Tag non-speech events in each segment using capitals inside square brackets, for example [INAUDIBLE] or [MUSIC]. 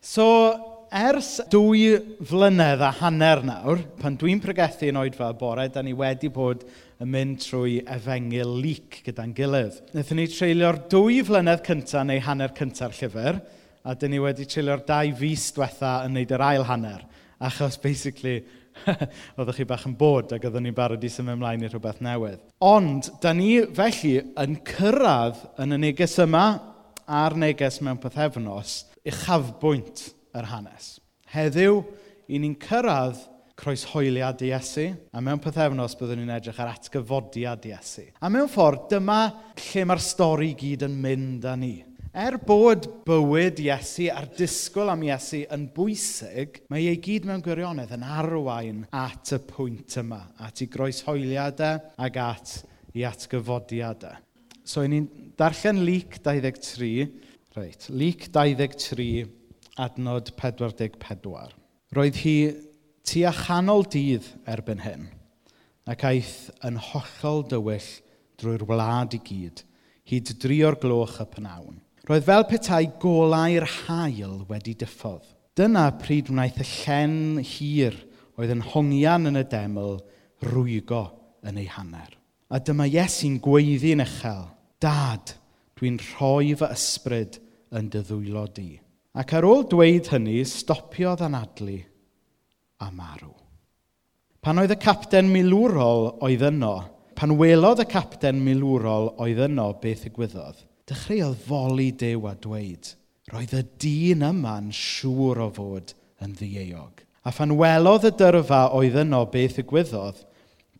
So, ers dwy flynedd a hanner nawr, pan dwi'n pregethu yn oed fel bore, da ni wedi bod yn mynd trwy efengil lyc gyda'n gilydd. Nethon ni treulio'r dwy flynedd cyntaf neu hanner cyntaf'r llyfr, a dyn ni wedi treulio'r dau fus diwetha yn neud yr ail hanner. Achos, basically, [LAUGHS] oeddech chi bach yn bod ac oeddwn ni'n barod i symud ymlaen i rhywbeth newydd. Ond, da ni felly yn cyrraedd yn y neges yma a'r neges mewn pethefnos uchafbwynt yr hanes. Heddiw, i ni'n cyrraedd croeshoeliad Iesu, a mewn pethefnos byddwn ni'n edrych ar atgyfodiad Iesu. A mewn ffordd, dyma lle mae'r stori gyd yn mynd â ni. Er bod bywyd Iesu a'r disgwyl am Iesu yn bwysig, mae ei gyd mewn gwirionedd yn arwain at y pwynt yma, at ei groeshoeliadau ac at ei atgyfodiadau. So, ni'n darllen Lyc 23, Reit, Lyc 23, adnod 44. Roedd hi tua chanol dydd erbyn hyn, ac aeth yn hollol dywyll drwy'r wlad i gyd, hyd dri o'r gloch y pnawn. Roedd fel petai golau'r hael wedi diffodd. Dyna pryd wnaeth y llen hir oedd yn hongian yn y deml rwygo yn ei hanner. A dyma Iesu'n gweiddi'n uchel. Dad, dwi'n rhoi fy ysbryd yn dy ddwylo di. Ac ar ôl dweud hynny, stopiodd anadlu a marw. Pan oedd y capten milwrol oedd yno, pan welodd y capten milwrol oedd yno beth ddigwyddodd, dechreuodd foli dew a dweud, roedd y dyn yma'n siŵr o fod yn ddieog. A phan welodd y dyrfa oedd yno beth ddigwyddodd,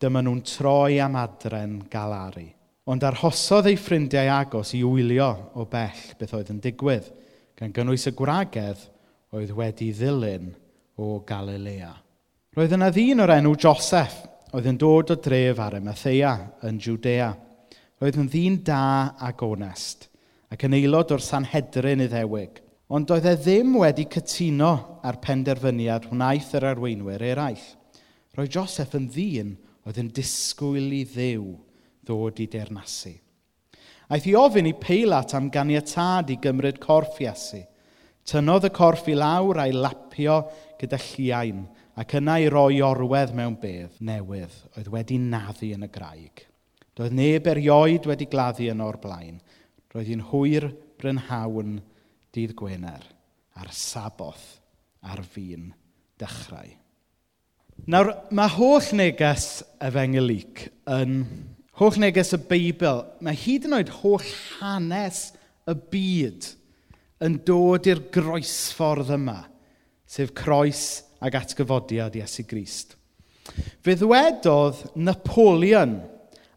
dyma nhw'n troi am adren galaru. Ond arhosodd ei ffrindiau agos i wylio o bell beth oedd yn digwydd, gan gynnwys y gwragedd oedd wedi ddilyn o Galilea. Roedd yna ddyn o'r enw Joseph, oedd yn dod o dref ar Emathea yn Judea. Roedd yn ddyn da ac onest, ac yn aelod o'r Sanhedrin iddewig. Ond doedd e ddim wedi cytuno ar penderfyniad wnaeth yr arweinwyr eraill. Roedd Joseph yn ddyn oedd yn disgwyl i ddew ddod i deyrnasu. Aeth i ofyn i Peilat am ganiatad i gymryd corff Iesu. Tynodd y corff i lawr a'i lapio gyda lliain ac yna i roi orwedd mewn bedd newydd oedd wedi naddu yn y graig. Doedd neb erioed wedi gladdu yn o'r blaen. Roedd hi'n hwyr brynhawn dydd Gwener a'r saboth ar fi'n dechrau. Nawr, mae holl neges efengyl yn Holl neges y Beibl, mae hyd yn oed holl hanes y byd yn dod i'r groesffordd yma, sef croes ag atgyfodiad Iesu Grist. Fe ddwedodd Napoleon,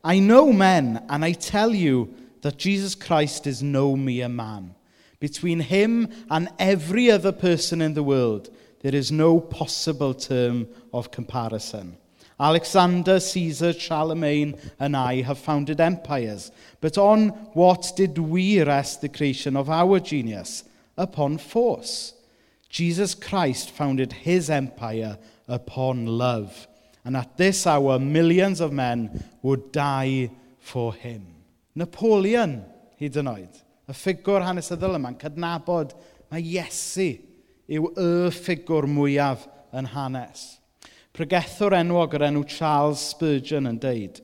I know men and I tell you that Jesus Christ is no mere man. Between him and every other person in the world, there is no possible term of comparison. Alexander, Caesar, Charlemagne, and I have founded empires. But on what did we rest the creation of our genius? Upon force. Jesus Christ founded his empire upon love. And at this hour, millions of men would die for him. Napoleon, hyd yn oed, y ffigwr hanesyddol yma'n cydnabod mae Iesu yw y ffigwr mwyaf yn hanes. Pregethwr enwog yr enw Charles Spurgeon yn deud,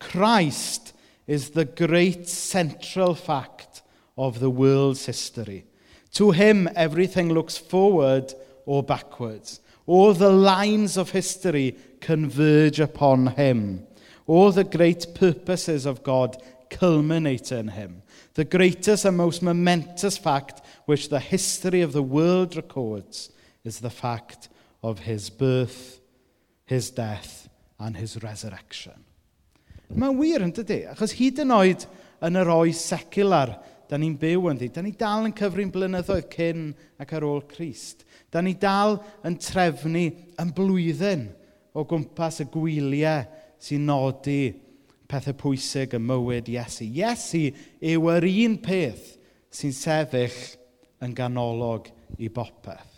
Christ is the great central fact of the world's history. To him, everything looks forward or backwards. All the lines of history converge upon him. All the great purposes of God culminate in him. The greatest and most momentous fact which the history of the world records is the fact of his birth his death and his resurrection. Mae'n wir yn dydy, achos hyd yn oed yn yr oes secular da ni'n byw yn ddi, da ni dal yn cyfrin blynyddoedd cyn ac ar ôl Christ. Da ni dal yn trefnu yn blwyddyn o gwmpas y gwyliau sy'n nodi pethau pwysig y mywyd Iesu. Iesu yw yr un peth sy'n sefyll yn ganolog i bopeth.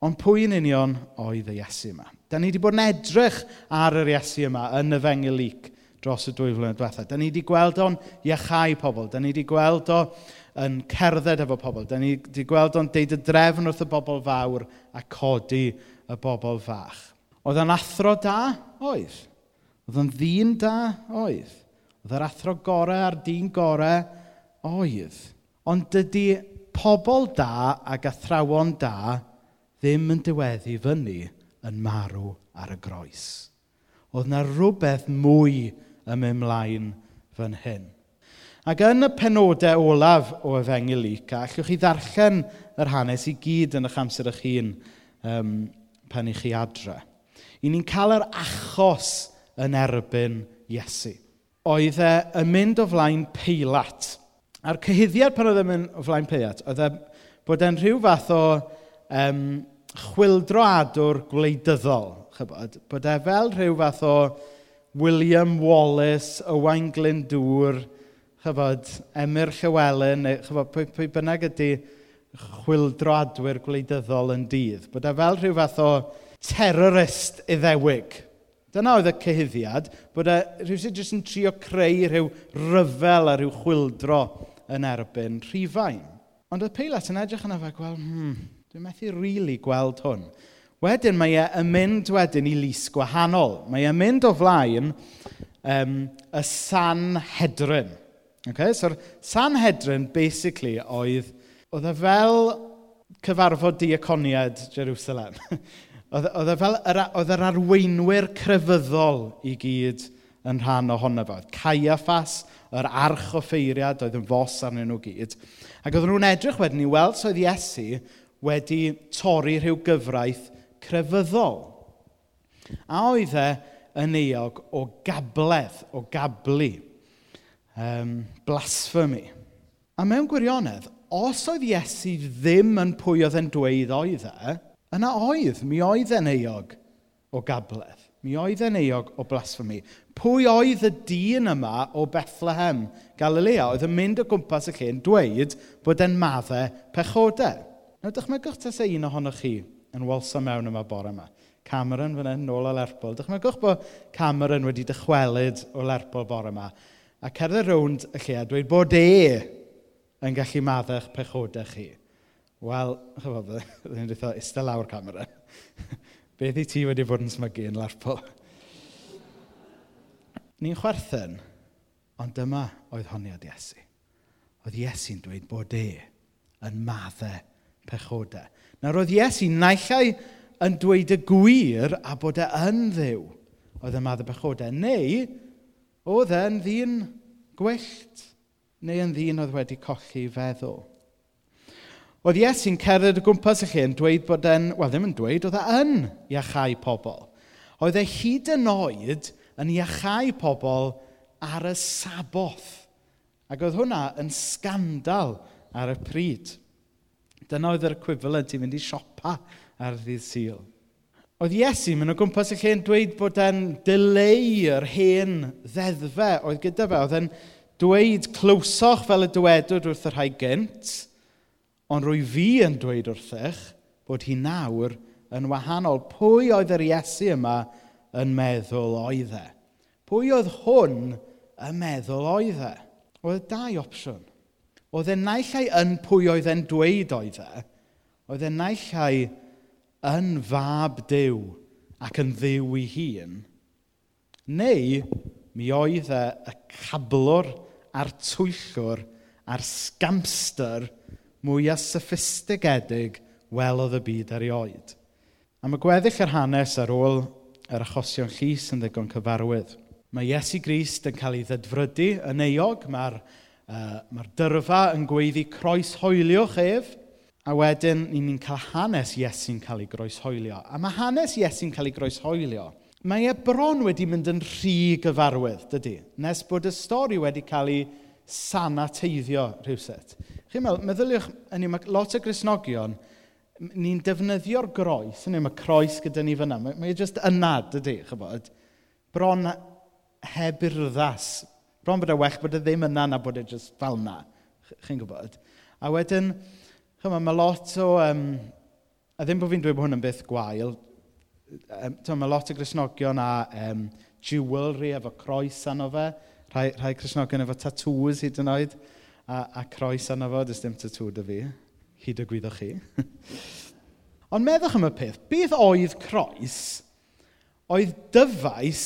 Ond pwy yn union oedd y Iesu yma? Da ni wedi bod yn edrych ar yr Iesu yma yn y fengelic dros y dwy flynedd diwethaf. Da ni wedi gweld o'n iachau pobl. Da ni wedi gweld o yn cerdded efo pobl. Da ni wedi gweld o'n deud y drefn wrth y bobl fawr a codi y bobl fach. Oedd yn athro da? Oedd. Oedd yn ddyn da? Oedd. Oedd yr athro gorau a'r dyn gorau? Oedd. Ond dydy pobl da ac athrawon da ddim yn diweddu fyny yn marw ar y groes. Oedd yna rhywbeth mwy ym ymlaen fan hyn. Ac yn y penodau olaf o efengil Luca, allwch chi ddarllen yr hanes i gyd yn eich amser eich hun um, pan i chi adre. I ni'n cael yr achos yn erbyn Iesu. Oedd e yn mynd o flaen peilat. A'r cyhyddiad pan oedd e'n mynd o flaen peilat, oedd e bod e'n rhyw fath o um, chwyldro adwr gwleidyddol. Chybod? Bod e fel rhyw fath o William Wallace, Owain Glyndŵr, chybod, Emyr Llywelyn, neu chybod, pwy, pwy bynnag ydy chwyldro adwyr gwleidyddol yn dydd. Bod e fel rhyw fath o terrorist iddewig. Dyna oedd y cyhyddiad, bod e rhyw sydd jyst yn trio creu rhyw ryfel a rhyw chwildro yn erbyn rhifain. Ond oedd Peilat yn edrych yna fe, gweld, hmm, Dwi'n methu rili really gweld hwn. Wedyn mae e yn mynd wedyn i lys gwahanol. Mae e'n mynd o flaen um, y Sanhedrin. Okay? So'r Sanhedrin, basically, oedd, oedd e fel cyfarfod diaconiad Jerusalem. [LAUGHS] oedd e fel, oedd yr arweinwyr crefyddol i gyd yn rhan ohono fo. Caiaffas, yr arch o ffeiriad, oedd yn fos arnyn nhw gyd. Ac oedd nhw'n edrych wedyn i weld soedd Iesu wedi torri rhyw gyfraith crefyddol. A oedd e yn eog o gabledd, o gablu, um, blasphemy. A mewn gwirionedd, os oedd Iesu ddim yn pwy oedd e'n dweud oedd e, yna oedd, mi oedd e'n eog o gabledd. Mi oedd e'n eog o blasphemy. Pwy oedd y dyn yma o Bethlehem, Galilea, oedd yn mynd o gwmpas y llyn dweud bod e'n maddau pechodau. Nawr, dychmygwch tas e un ohonoch chi yn walsa mewn yma bore yma. Cameron fan hyn, nôl o Lerpol. Dychmygwch bod Cameron wedi dychwelyd o Lerpol bore yma. A cerdded rownd y lle a dweud bod e yn gallu madda'ch pechodau chi. Wel, chyfod, byddai'n [LAUGHS] dweud, ista lawr Cameron. [LAUGHS] Beth i ti wedi bod yn smygu yn Lerpol? [LAUGHS] Ni'n chwerthen, ond dyma oedd honiad Iesu. Oedd Iesu'n dweud bod e yn maddau pechodau. Nawr roedd Iesu naillai yn dweud y gwir a bod e yn ddiw oedd y madd y pechodau, neu oedd e'n ddyn gwyllt, neu yn ddyn oedd wedi colli feddwl. Oedd Iesu'n cerdded y gwmpas y lle yn dweud bod e'n, wel ddim yn dweud, oedd e yn iachau pobl. Oedd e hyd yn oed yn iachau pobl ar y saboth. Ac oedd hwnna yn sgandal ar y pryd. Dyna oedd yr equivalent i fynd i siopa ar ddydd syl. Oedd Iesu mynd o gwmpas y lle yn dweud bod e'n dileu yr hen ddeddfe oedd gyda fe. Oedd e'n dweud clywsoch fel y dywedwyd wrth yr rhai gynt, ond rwy fi yn dweud wrthych bod hi nawr yn wahanol. Pwy oedd yr Iesu yma yn meddwl oedd e? Pwy oedd hwn yn meddwl oedd e? Oedd e dau opsiwn. Oedd e naillai yn pwy oedd e'n dweud oedd e, oedd e naillai yn fab dew ac yn ddiw i hun, neu mi oedd e y cablwr a'r twyllwr a'r scamster mwyaf soffistigedig welodd y byd erioed. A mae gweddill yr hanes ar ôl yr achosion llys yn ddigon cyfarwydd. Mae Iesu Grist yn cael ei ddedfrydu yn eog, mae'r Uh, Mae'r dyrfa yn gweiddi croeshoeliwch ef, a wedyn ni'n cael hanes Iesu'n cael ei groeshoelio. A mae hanes Iesu'n cael ei groeshoelio, mae e bron wedi mynd yn rhy gyfarwydd, dydy, nes bod y stori wedi cael ei sanateiddio rhywuset. Chi'n meddwl, meddyliwch, yn yma lot o grisnogion, ni'n defnyddio'r groes, yn yma croes gyda ni fyna, mae, mae jyst yna, dydy, chybod, bron heb urddas Bron bod e well bod e ddim yna na bod e jyst fel yna. Chi'n gwybod? A wedyn, chyma, mae lot o... Um, a ddim bod fi'n dweud bod hwn yn byth gwael. Um, tyma, mae lot o grisnogion a um, jewelry efo croes anno fe. Rhai, rhai grisnogion efo tatŵs hyd yn oed. A, a croes anno fo, dys dim tatŵ dy fi. Hyd y gwyddoch chi. [LAUGHS] Ond meddwch am y peth, beth oedd croes oedd dyfais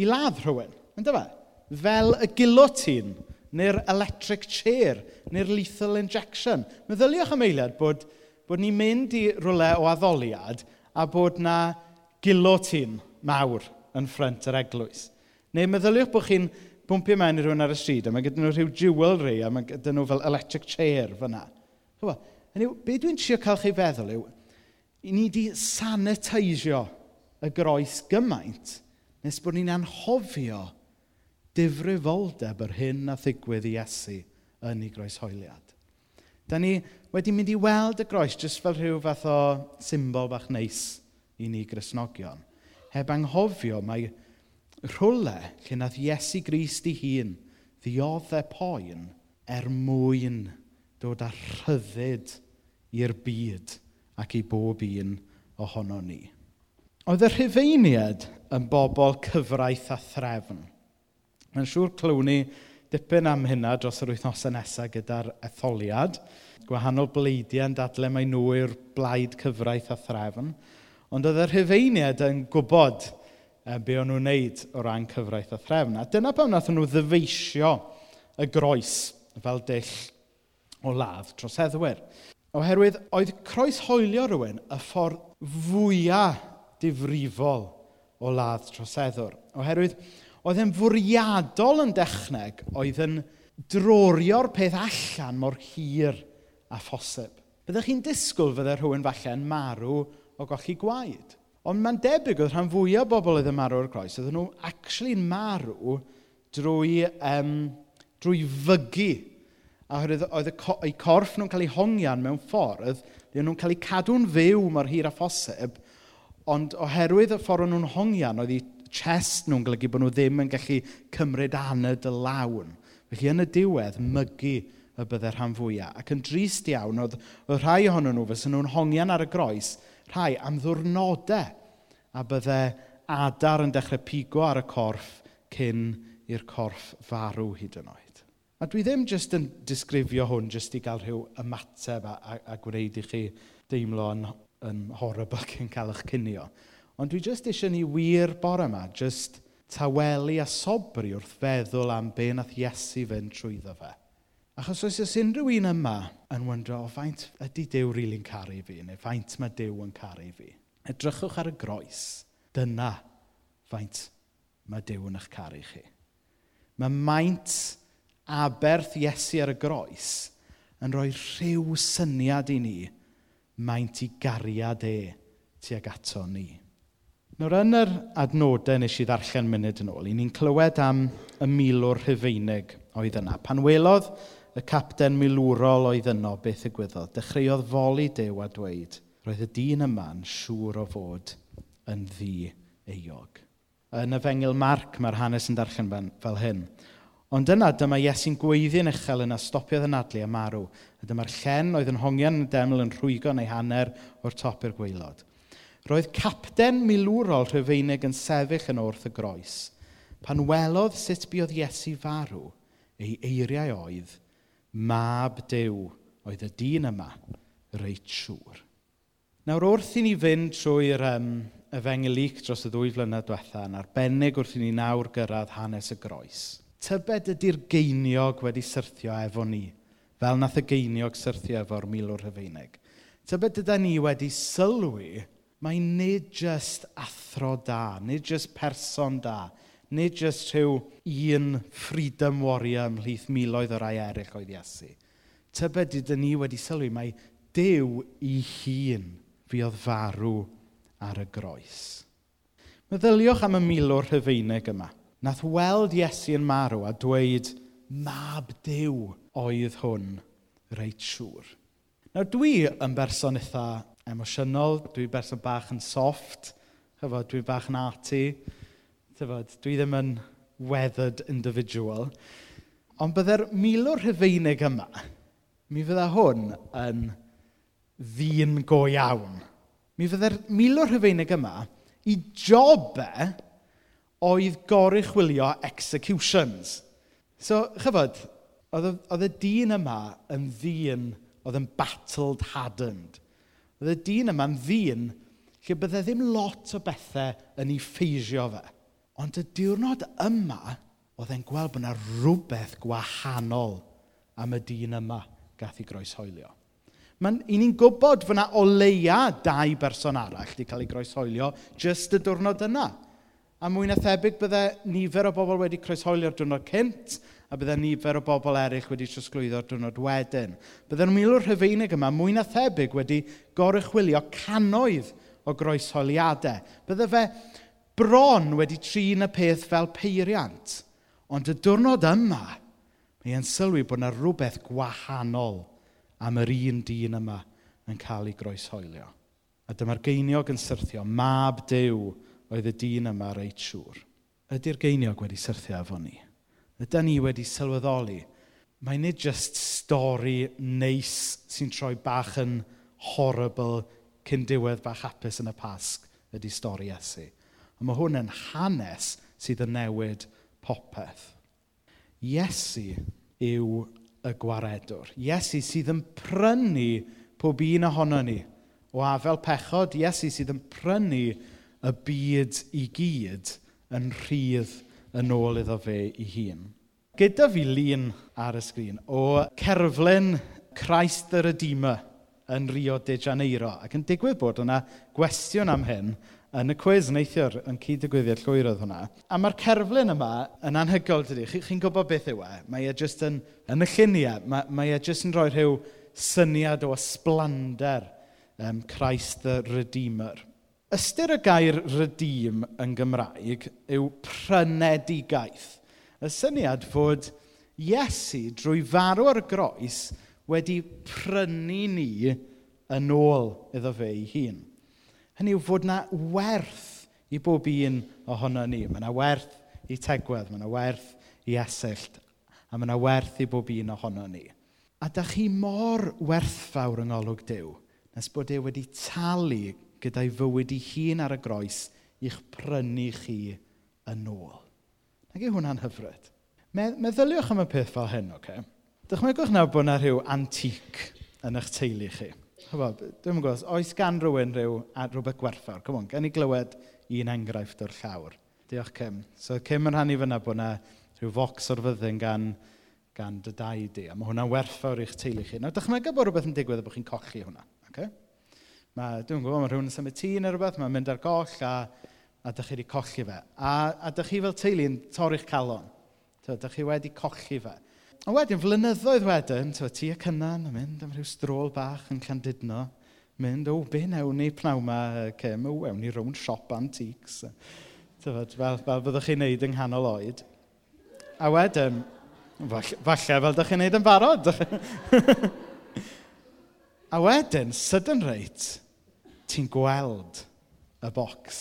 i ladd rhywun, yn dyfa? fel y gilotin, neu'r electric chair, neu'r lethal injection. Meddyliwch am eiliad bod, bod ni'n mynd i rwle o addoliad a bod na gilotin mawr yn ffrant yr eglwys. Neu meddyliwch bod chi'n bwmpio mewn i rhywun ar y stryd a mae gyda nhw rhyw jewelry a mae gyda nhw fel electric chair fyna. Chyfo, hynny, be dwi'n trio cael chi feddwl yw, i ni wedi sanitisio y groes gymaint nes bod ni'n anhofio difrifoldeb yr hyn a ddigwydd i Iesu yn ei groeshoeliad. Da ni wedi mynd i weld y groes jyst fel rhyw fath o symbol bach neis i ni grisnogion. Heb anghofio mae rhwle lle nath Iesu Grist ei hun ddioddau e poen er mwyn dod â rhyddid i'r byd ac i bob un ohono ni. Oedd y rhufeiniad yn bobl cyfraith a threfn – Mae'n siŵr clywn ni dipyn am hynna dros yr wythnosau nesaf gyda'r etholiad. Gwahanol bleidiau yn dadle mae nhw yw'r blaid cyfraith a threfn. Ond oedd yr hyfeiniad yn gwybod e, be o'n nhw'n wneud o ran cyfraith a threfn. A dyna pam wnaethon nhw ddyfeisio y groes fel dill o ladd dros heddwyr. Oherwydd oedd croes hoelio rhywun y ffordd fwyaf difrifol o ladd troseddwr. Oherwydd oedd e'n fwriadol yn dechneg, oedd yn drorio'r peth allan mor hir a phosib. Byddech chi'n disgwyl fydde rhywun falle yn marw o golli gwaed. Ond mae'n debyg oedd rhan fwyaf o bobl oedd yn marw o'r croes, oedd nhw actually'n marw drwy, um, drwy fygu. A oedd, oedd eu corff nhw'n cael eu hongian mewn ffordd, lle nhw'n cael eu cadw'n fyw mor hir a phosib, ond oherwydd y ffordd nhw'n hongian, oedd eu chest nhw'n golygu bod nhw ddim yn gallu cymryd aned y lawn. Felly yn y diwedd, mygu y byddai'r rhan fwyaf. Ac yn drist iawn, oedd, oedd rhai ohonyn nhw fysyn nhw'n hongian ar y groes, rhai am ddwrnodau, a byddai adar yn dechrau pigo ar y corff cyn i'r corff farw hyd yn oed. A dwi ddim jyst yn disgrifio hwn jyst i gael rhyw ymateb a, a, a gwneud i chi deimlo yn, yn horrible cyn cael eich cynio. Ond dwi jyst eisiau ni wir bore yma, jyst tawelu a sobri wrth feddwl am be nath Iesu fynd trwyddo fe. Achos os oes unrhyw un yma yn wyndro, o faint ydy Dyw rili'n really caru fi, neu faint mae Dyw yn caru fi. Edrychwch ar y groes. Dyna faint mae Dyw yn eich caru chi. Mae maint aberth Iesu ar y groes yn rhoi rhyw syniad i ni maint i gariad e tuag ato ni. Nawr yn yr adnodau nes i ddarllen munud yn ôl, i ni'n clywed am y milwr Rhufeinig oedd yna. Pan welodd y capten milwrol oedd yno beth ddigwyddodd, dechreuodd foli dew a dweud, roedd y dyn yma'n siŵr o fod yn ddi eog. Yn y fengil Marc mae'r hanes yn darllen fel hyn. Ond yna dyma Iesu'n gweiddi'n uchel yna stopiodd yn adlu a marw. A dyma'r llen oedd yn hongian yn deml yn rhwygo neu hanner o'r top i'r gweilod. Roedd capten milwrol Rhufeinig yn sefyll yn wrth y groes pan welodd sut buodd Iesu farw ei eiriau oedd mab dew oedd y dyn yma reit siŵr. Nawr wrth i ni fynd trwy'r um, efengelic dros y ddwy flynedd diwetha yn arbennig wrth i ni nawr gyrraedd hanes y groes. Tybed ydy'r geiniog wedi syrthio efo ni, fel nath y geiniog syrthio efo'r milwr hyfeinig. Tybed ydy ni wedi sylwi mae nid jyst athro da, nid jyst person da, nid jyst rhyw un freedom warrior ymhlith miloedd o rai eraill oedd Iesu. Tybed ydyn ni wedi sylwi, mae Dyw i hun fuodd farw ar y groes. Meddyliwch am y milwr rhyfeinig yma. Nath weld Iesu yn marw a dweud, mab Dyw oedd hwn reit siŵr. Nawr dwi yn berson eitha emosiynol, dwi berson bach yn soft, chyfod, dwi bach yn arty, tyfod, dwi ddim yn weathered individual. Ond byddai'r milo rhyfeinig yma, mi fydda hwn yn ddyn go iawn. Mi fydda'r milo rhyfeinig yma, i jobau oedd gori chwilio executions. So, chyfod, oedd y dyn yma yn ddyn oedd yn battled hardened. Oedd y dyn yma'n ddyn lle byddai ddim lot o bethau yn ei ffeisio fe. Ond y diwrnod yma, oedd e'n gweld bod yna rhywbeth gwahanol am y dyn yma gath ei groeshoelio. Mae'n i ni'n gwybod fod yna o leia dau berson arall wedi cael ei groeshoelio jyst y diwrnod yna. A mwy na thebyg bydde nifer o bobl wedi croeshoelio'r diwrnod cynt a bydde nifer o bobl eraill wedi trosglwyddo'r diwrnod wedyn. Bydde'r milwr Rhyfeinig yma mwy na thebyg wedi gorychwilio canoedd o groesholiadau. Bydde fe bron wedi trin y peth fel peiriant. Ond y diwrnod yma, mae e'n sylwi bod yna rhywbeth gwahanol am yr un dyn yma yn cael ei groeshoelio. A dyma'r geiniog yn syrthio, mab dew oedd y dyn yma reit siŵr. Ydy'r geiniog wedi syrthio efo ni? Ydy ni wedi sylweddoli? Mae nid just stori neis sy'n troi bach yn horrible cyn diwedd bach hapus yn y pasg ydy stori Iesu. A mae hwn yn hanes sydd yn newid popeth. Iesu yw y gwaredwr. Iesu sydd yn prynu pob un ohono ni. O afel pechod, Iesu sydd yn prynu y byd i gyd yn rhydd yn ôl iddo fe ei hun. Gyda fi lun ar y sgrin o cerflun Christ the Redeemer yn Rio de Janeiro. Ac yn digwydd bod yna gwestiwn am hyn yn y cwiz neithiwr yn cyd-digwyddiad llwyr oedd hwnna. A mae'r cerflun yma yn anhygoel, dydy. Chi, chi'n gwybod beth yw e? Mae e jyst yn, yn y lluniau, mae, mae e jyst yn rhoi rhyw syniad o ysblander um, Christ the Redeemer. Ystyr y gair redeem yn Gymraeg yw prynedigaeth. Y syniad fod Iesu drwy farw ar y groes wedi prynu ni yn ôl iddo fe ei hun. Hynny yw fod na werth i bob un ohono ni. Mae yna werth i tegwedd, mae yna werth i esyllt, a mae yna werth i bob un ohono ni. A da chi mor werthfawr yng Ngolwg Dyw, nes bod e wedi talu gyda'i fywyd ei hun ar y groes i'ch prynu chi yn ôl. Nag yw hwnna'n hyfryd? Meddyliwch am y peth fel hyn, oce? Okay? Dychmygwch nawr bod yna rhyw antic yn eich teulu chi. Chyfod, dwi'n gwybod, oes gan rhywun rhyw rhywbeth gwerthfawr? Come on, gen i glywed un enghraifft o'r llawr. Diolch, Cym. So, Cym yn rhannu fyna bod yna rhyw focs o'r fyddin gan, gan dy dau di, a mae hwnna'n werthfawr i'ch teulu chi. Nawr, dychmyga bod rhywbeth yn digwydd a bod chi'n cochi hwnna. Okay? Mae, dwi'n gwybod, mae rhywun yn symud tŷ neu rhywbeth, mae'n mynd ar goll a, a dych chi wedi colli fe. A, a dych chi fel teulu yn torri'ch calon. Tewa, dych chi wedi colli fe. A wedyn, flynyddoedd wedyn, tewa, ti y cynnan yn mynd am rhyw strôl bach yn Llandudno. Mynd, o, be newn ni pnaw ma, Cem? O, ewn ni rownd siop antiques. Tewa, fel, fel byddwch chi'n neud yng nghanol oed. A wedyn, falle, falle fel ydych chi'n neud yn barod. [LAUGHS] A wedyn, sydyn reit, ti'n gweld y bocs,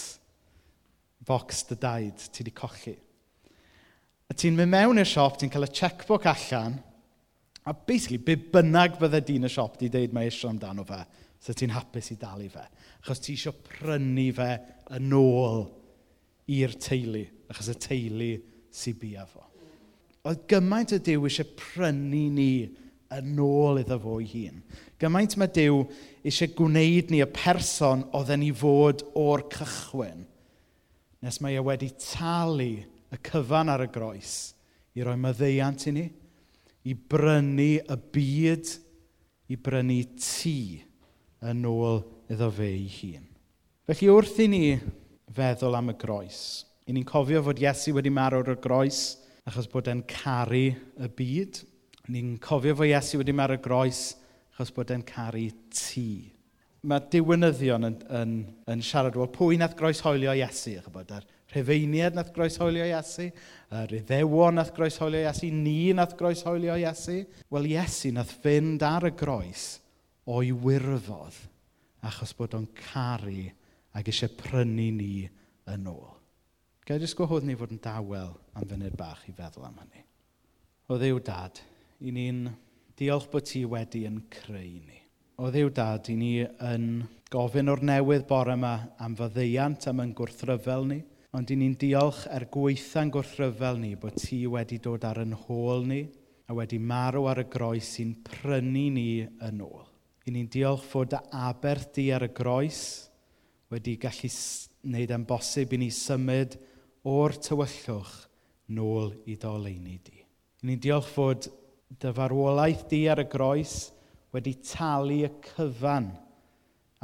bocs dy daid ti wedi colli. A ti'n mynd mewn i'r siop, ti'n cael y checkbook allan, a basically, be bynnag bydde dyn y siop di dweud mae eisiau amdano fe, so ti'n hapus i dalu fe. Achos ti eisiau prynu fe yn ôl i'r teulu, achos y teulu sy'n bia fo. Oedd gymaint y Dyw eisiau prynu ni yn ôl iddo fo ei hun. Gymaint mae Dyw eisiau gwneud ni y person oedden ni fod o'r cychwyn, nes mae e wedi talu y cyfan ar y groes i roi myddeiant i ni, i brynu y byd, i brynu tŷ yn ôl iddo fe ei hun. Felly wrth i ni feddwl am y groes, i ni'n cofio fod Iesu wedi marw ar y groes achos bod e'n caru y byd – Ni'n cofio fo Iesu wedi marw groes achos bod e'n caru ti. Mae diwynyddion yn, yn, yn siarad, wel, pwy nath groeshoelio Iesu? Chybod, yr rhufeiniad nath groeshoelio Iesu, yr iddewon nath groeshoelio Iesu, ni nath groeshoelio Iesu. Wel, Iesu nath fynd ar y groes o'i wirfodd achos bod o'n caru ac eisiau prynu ni yn ôl. Gael jyst gwahodd ni fod yn dawel am fyny'r bach i feddwl am hynny. O ddiw e dad, i ni'n diolch bod ti wedi yn creu ni. O ddiw dad, i ni yn gofyn o'r newydd bore yma am fyddeiant am yn gwrthryfel ni, ond i ni'n diolch er gweitha'n gwrthryfel ni bod ti wedi dod ar yn hôl ni a wedi marw ar y groes sy'n prynu ni yn ôl. I ni'n diolch fod aberth di ar y groes wedi gallu wneud am bosib i ni symud o'r tywyllwch nôl i doleini di. I ni'n diolch fod dy farwolaeth di ar y groes wedi talu y cyfan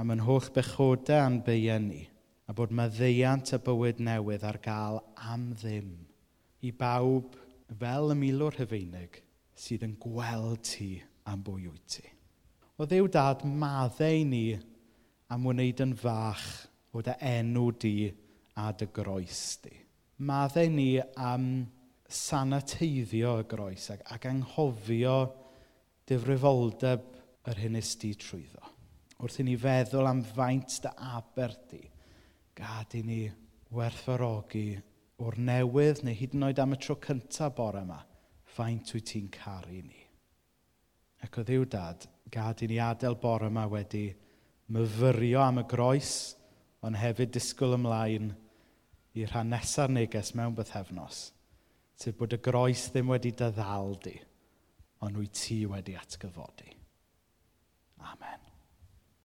am yn holl bechodau a'n beiau ni, a bod maddeiant y bywyd newydd ar gael am ddim i bawb fel y milwr hyfeinig sydd yn gweld ti am bwy wyt ti. O ddew dad, maddau ni am wneud yn fach o dy enw di a dy groes di. Maddau ni am sanateiddio y groes ac, ac anghofio difrifoldeb yr hyn ysdi trwyddo. Wrth i ni feddwl am faint dy aberth di, gad i ni werthfarogi o'r newydd neu hyd yn oed am y tro cyntaf bore yma, faint wyt ti'n caru ni. Ac o ddiw dad, gad i ni adael bore yma wedi myfyrio am y groes, ond hefyd disgwyl ymlaen i'r rhan nesaf neges mewn bythefnos. Sef bod y groes ddim wedi dy ddal di, ond wyt ti wedi atgyfodi. Amen.